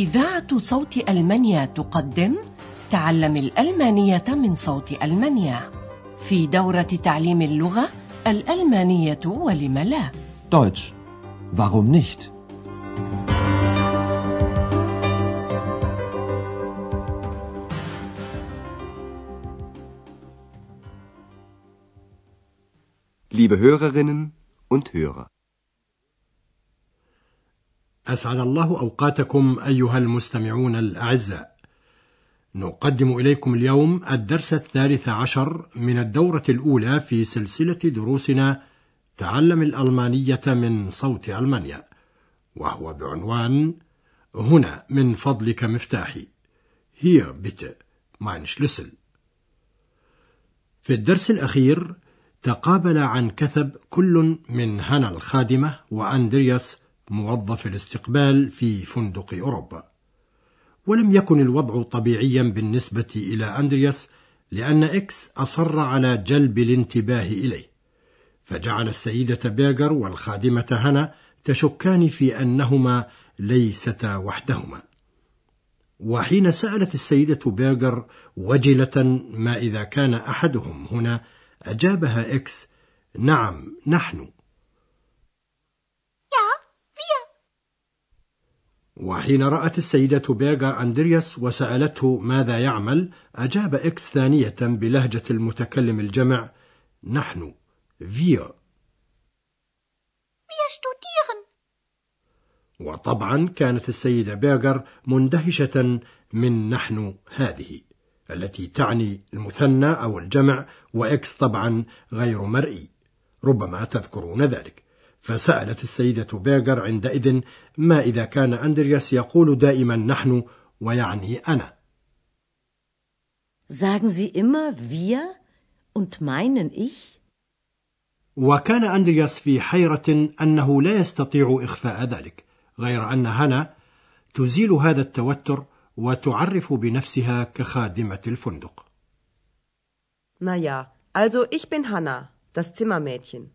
إذاعة صوت ألمانيا تقدم تعلم الألمانية من صوت ألمانيا في دورة تعليم اللغة الألمانية ولم لا Deutsch. Warum nicht? Liebe Hörerinnen und Hörer. أسعد الله أوقاتكم أيها المستمعون الأعزاء. نقدم إليكم اليوم الدرس الثالث عشر من الدورة الأولى في سلسلة دروسنا تعلم الألمانية من صوت ألمانيا، وهو بعنوان هنا من فضلك مفتاحي. Hier bitte mein Schlüssel. في الدرس الأخير تقابل عن كثب كل من هنا الخادمة وأندرياس موظف الاستقبال في فندق أوروبا. ولم يكن الوضع طبيعيا بالنسبة إلى أندرياس لأن إكس أصر على جلب الانتباه إليه. فجعل السيدة بيرغر والخادمة هنا تشكان في أنهما ليستا وحدهما. وحين سألت السيدة بيرغر وجلة ما إذا كان أحدهم هنا أجابها إكس نعم نحن. وحين رأت السيدة بيرغر أندرياس وسألته ماذا يعمل أجاب إكس ثانية بلهجة المتكلم الجمع نحن wir Wir studieren. وطبعا كانت السيدة بيرغر مندهشة من نحن هذه التي تعني المثنى أو الجمع وإكس طبعا غير مرئي ربما تذكرون ذلك فسألت السيدة بيرغر عندئذ ما إذا كان أندرياس يقول دائما نحن ويعني أنا Sagen Sie immer wir und meinen ich? وكان أندرياس في حيرة أنه لا يستطيع إخفاء ذلك غير أن هنا تزيل هذا التوتر وتعرف بنفسها كخادمة الفندق Na ja, also ich bin Hanna, das Zimmermädchen.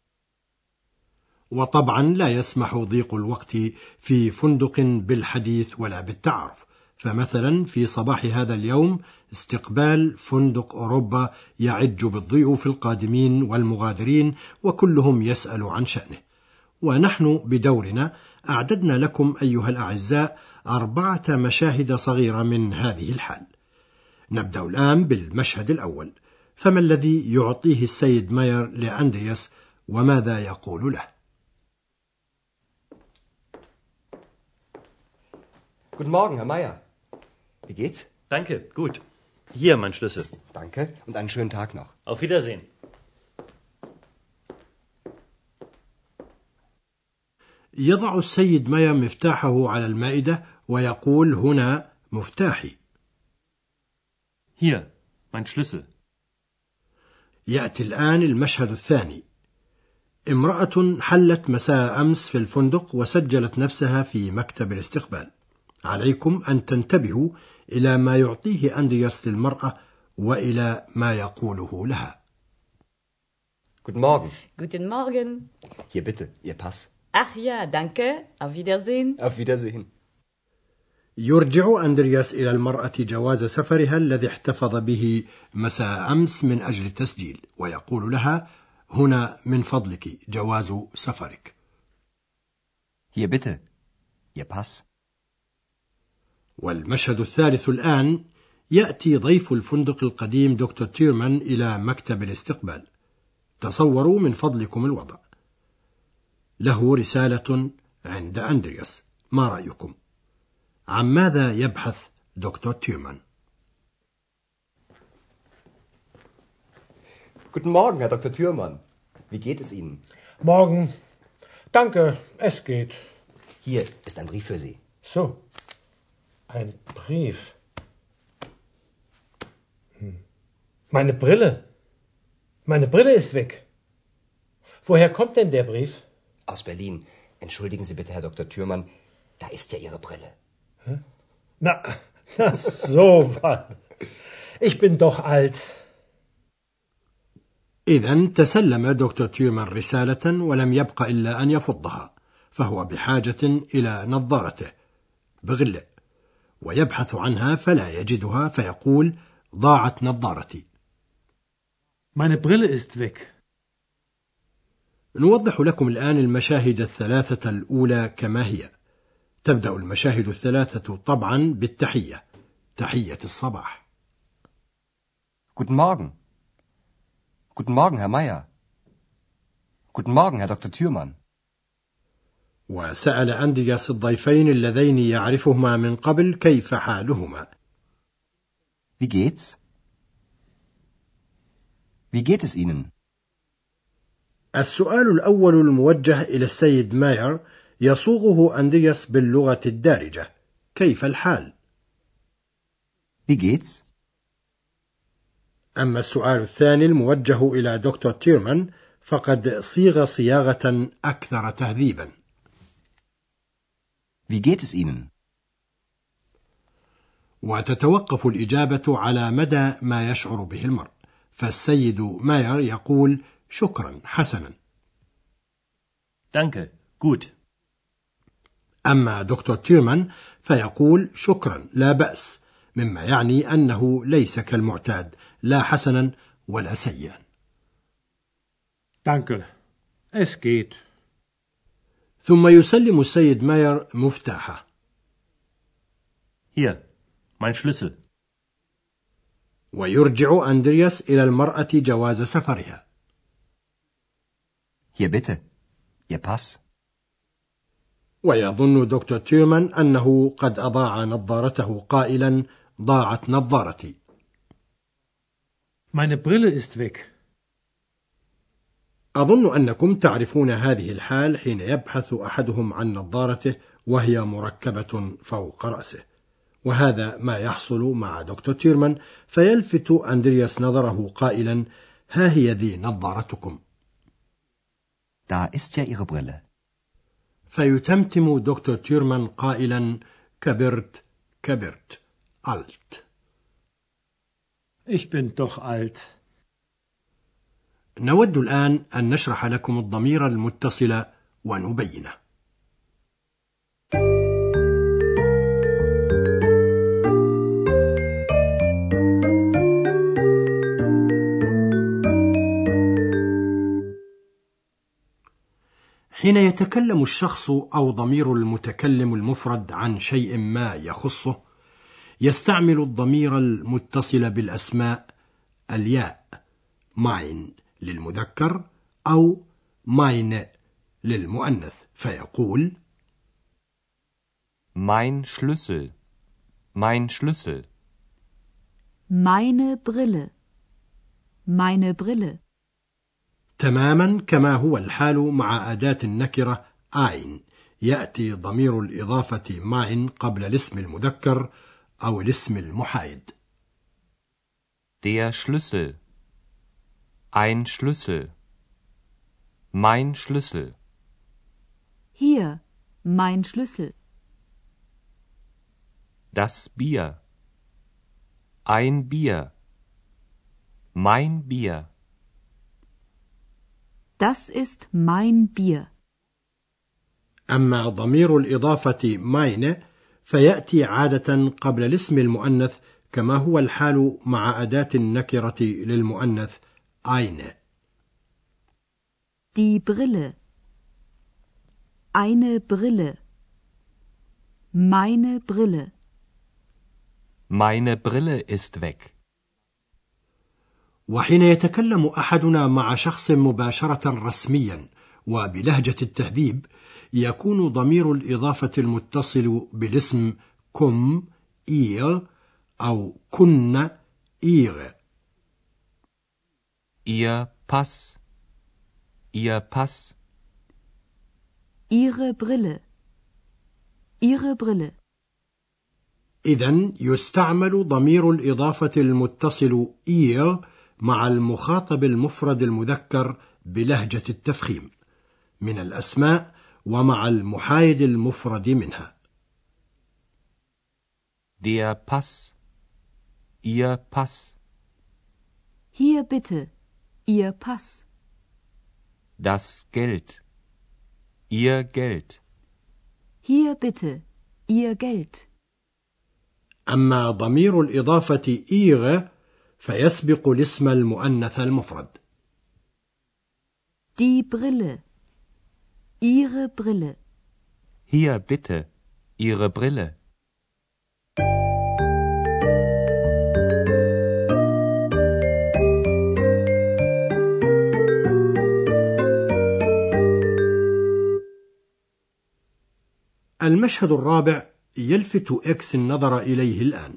وطبعا لا يسمح ضيق الوقت في فندق بالحديث ولا بالتعارف. فمثلا في صباح هذا اليوم استقبال فندق أوروبا يعج بالضيوف القادمين والمغادرين وكلهم يسأل عن شأنه. ونحن بدورنا أعددنا لكم أيها الأعزاء أربعة مشاهد صغيرة من هذه الحال. نبدأ الآن بالمشهد الأول. فما الذي يعطيه السيد ماير لأندرياس وماذا يقول له؟ Guten Morgen, Herr Meier. Wie geht's? Danke, gut. Hier mein Schlüssel. Danke und einen schönen Tag noch. Auf Wiedersehen. يضع السيد ماير مفتاحه على المائدة ويقول هنا مفتاحي Hier, mein Schlüssel. يأتي الآن المشهد الثاني امرأة حلت مساء أمس في الفندق وسجلت نفسها في مكتب الاستقبال عليكم أن تنتبهوا إلى ما يعطيه أندرياس للمرأة وإلى ما يقوله لها Guten Morgen. Guten Morgen. Hier bitte, Ihr Pass. Ach ja, danke. Auf Wiedersehen. Auf Wiedersehen. يرجع أندرياس إلى المرأة جواز سفرها الذي احتفظ به مساء أمس من أجل التسجيل ويقول لها هنا من فضلك جواز سفرك Hier bitte, Ihr Pass. والمشهد الثالث الآن يأتي ضيف الفندق القديم دكتور تيرمان إلى مكتب الاستقبال تصوروا من فضلكم الوضع له رسالة عند أندرياس ما رأيكم؟ عن ماذا يبحث دكتور تيرمان؟ Guten Morgen, Herr Dr. Thürmann. Wie geht es Ihnen? Morgen. Danke, es geht. Hier ist ein Brief für Sie. So. Ein Brief. Hm. Meine Brille. Meine Brille ist weg. Woher kommt denn der Brief? Aus Berlin. Entschuldigen Sie bitte, Herr Dr. Thürmann. Da ist ja Ihre Brille. Na, na so was. Ich bin doch alt. إذا تسلم دكتور تيومان رسالة ولم يبق إلا أن يفضها فهو بحاجة إلى نظارته بغلاء ويبحث عنها فلا يجدها فيقول ضاعت نظارتي Meine Brille ist weg. نوضح لكم الآن المشاهد الثلاثة الأولى كما هي تبدأ المشاهد الثلاثة طبعا بالتحية تحية الصباح Guten Morgen. Guten Morgen, Herr Meier. Guten Morgen, Herr Dr. Thürmann. وسأل أندرياس الضيفين اللذين يعرفهما من قبل كيف حالهما Wie geht's? Wie geht es Ihnen? السؤال الأول الموجه إلى السيد ماير يصوغه أندرياس باللغة الدارجة كيف الحال؟ Wie geht's? أما السؤال الثاني الموجه إلى دكتور تيرمان فقد صيغ صياغة أكثر تهذيبا Wie geht es Ihnen? وتتوقف الإجابة على مدى ما يشعر به المرء فالسيد ماير يقول شكرا حسنا Danke. Gut. أما دكتور تيرمان فيقول شكرا لا بأس مما يعني أنه ليس كالمعتاد لا حسنا ولا سيئا Danke. Es geht. ثم يسلم السيد ماير مفتاحه Hier. Mein Schlüssel. ويرجع أندرياس إلى المرأة جواز سفرها Hier bitte. Ihr Pass. ويظن دكتور تيرمان أنه قد أضاع نظارته قائلا ضاعت نظارتي Meine Brille ist weg. أظن أنكم تعرفون هذه الحال حين يبحث أحدهم عن نظارته وهي مركبة فوق رأسه وهذا ما يحصل مع دكتور تيرمان فيلفت أندرياس نظره قائلا ها هي ذي نظارتكم Da ist ja Ihre Brille. فيتمتم دكتور تيرمان قائلا كبرت كبرت alt Ich bin doch alt. نود الآن أن نشرح لكم الضمير المتصل ونبينه. حين يتكلم الشخص أو ضمير المتكلم المفرد عن شيء ما يخصه يستعمل الضمير المتصل بالأسماء الياء ماين للمذكر أو ماين للمؤنث فيقول Mein Schlüssel. Mein Schlüssel. Meine Brille. Meine Brille. تماما كما هو الحال مع أداة النكرة ein يأتي ضمير الإضافة ماين قبل الاسم المذكر أو الاسم المحايد Der Schlüssel. Ein Schlüssel. Mein Schlüssel. Hier. Mein Schlüssel. Das Bier. Ein Bier. Mein Bier. Das ist mein Bier. أما ضمير الإضافة ماين فيأتي عادة قبل الاسم المؤنث كما هو الحال مع أداة النكرة للمؤنث eine Die Brille. Eine Brille. Meine Brille. Meine Brille ist weg. وحين يتكلم أحدنا مع شخص مباشرة رسميا وبلهجة التهذيب يكون ضمير الإضافة المتصل بالاسم كم إير أو كن إير Ihr Pass. Ihr Pass. Ihre Brille. Ihre Brille. إذا يستعمل ضمير الإضافة المتصل إير مع المخاطب المفرد المذكر بلهجة التفخيم من الأسماء ومع المحايد المفرد منها Der Pass. Ihr Pass. Hier bitte. Ihr Pass. Das Geld. Ihr Geld. Hier bitte. Ihr Geld. أما ضمير الإضافة إيغ فيسبق الاسم المؤنث المفرد Die Brille. Ihre Brille. Hier bitte. Ihre Brille. المشهد الرابع يلفت إكس النظر إليه الآن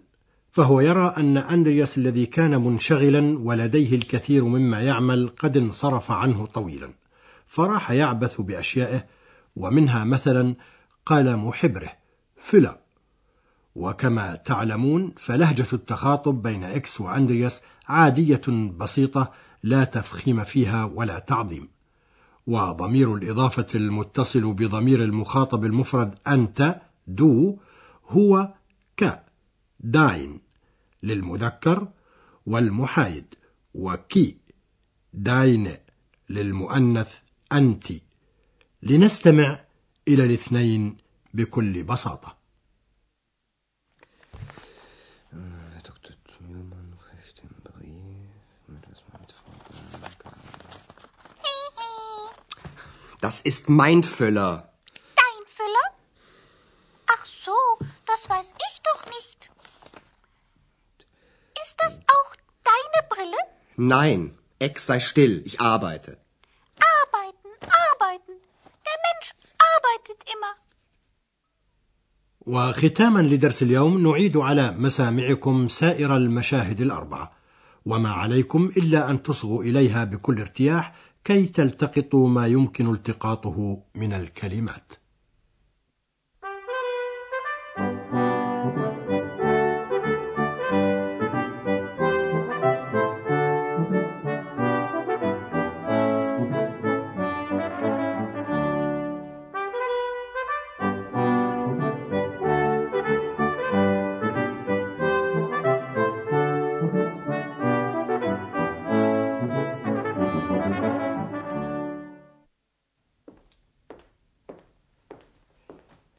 فهو يرى أن أندرياس الذي كان منشغلا ولديه الكثير مما يعمل قد انصرف عنه طويلا فراح يعبث بأشيائه ومنها مثلا قلم حبره فلا. وكما تعلمون فلهجة التخاطب بين إكس وأندرياس عادية بسيطة لا تفخيم فيها ولا تعظيم. وضمير الإضافة المتصل بضمير المخاطب المفرد أنت du هو ك dein للمذكر والمحايد وكي deine للمؤنث أنت. لنستمع إلى الاثنين بكل بساطة. Das ist mein Füller. Dein Füller? Ach so, das weiß ich doch nicht. Ist das auch deine Brille? Nein, Ex sei still, ich arbeite. Arbeiten, arbeiten. Der Mensch arbeitet immer. وختاما لدرس اليوم نعيد على مسامعكم سائر المشاهد الأربعة وما عليكم إلا أن تصغوا إليها بكل ارتياح كي تلتقطوا ما يمكن التقاطه من الكلمات.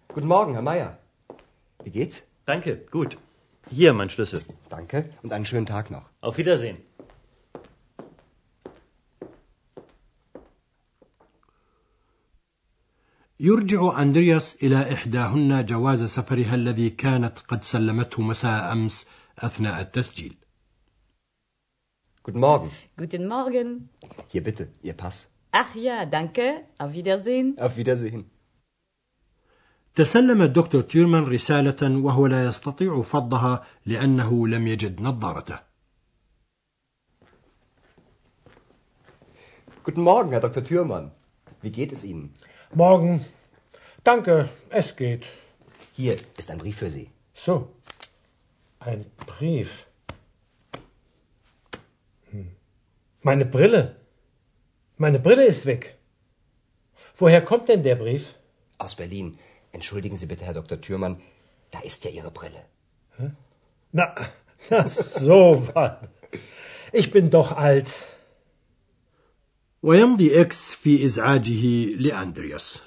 Guten Morgen, Herr Meier. Wie geht's? Danke, gut. Hier mein Schlüssel. Danke und einen schönen Tag noch. Auf Wiedersehen. يرجع أندرياس إلى إحداهن جواز سفرها الذي كانت قد سلمته مساء أمس أثناء التسجيل Guten Morgen. Guten Morgen. Hier bitte, Ihr Pass. Ach ja, danke. Auf Wiedersehen. Auf Wiedersehen. تسلم الدكتور تيرمان رسالة وهو لا يستطيع فضها لأنه لم يجد نظارته Guten Morgen, Herr Dr. Thürmann. Wie geht es Ihnen? Morgen. Danke, es geht. Hier ist ein Brief für Sie. So. Ein Brief. Hm. Meine Brille. Meine Brille ist weg. Woher kommt denn der Brief? Aus Berlin. Entschuldigen Sie bitte, Herr Dr. Thürmann, da ist ja Ihre Brille. Hä? Na, na so was. Ich bin doch alt. ويمضي إكس في إزعاجه لأندرياس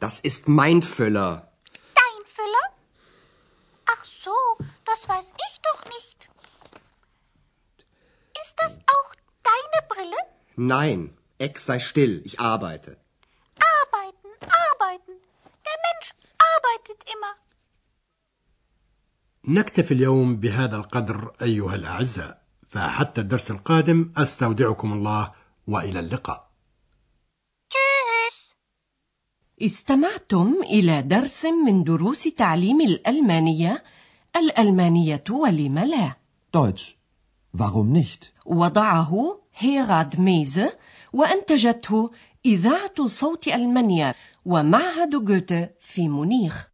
Das ist mein Füller. Nein, Ex sei still, ich arbeite. Arbeiten, arbeiten. Der Mensch arbeitet immer. نكتفي اليوم بهذا القدر أيها الأعزاء فحتى الدرس القادم أستودعكم الله وإلى اللقاء Tschüss. استمعتم إلى درس من دروس تعليم الألمانية الألمانية ولم لا Deutsch. Warum nicht? وضعه هيراد ميزه وأنتجته إذاعة صوت ألمانيا ومعهد جوته في مونيخ.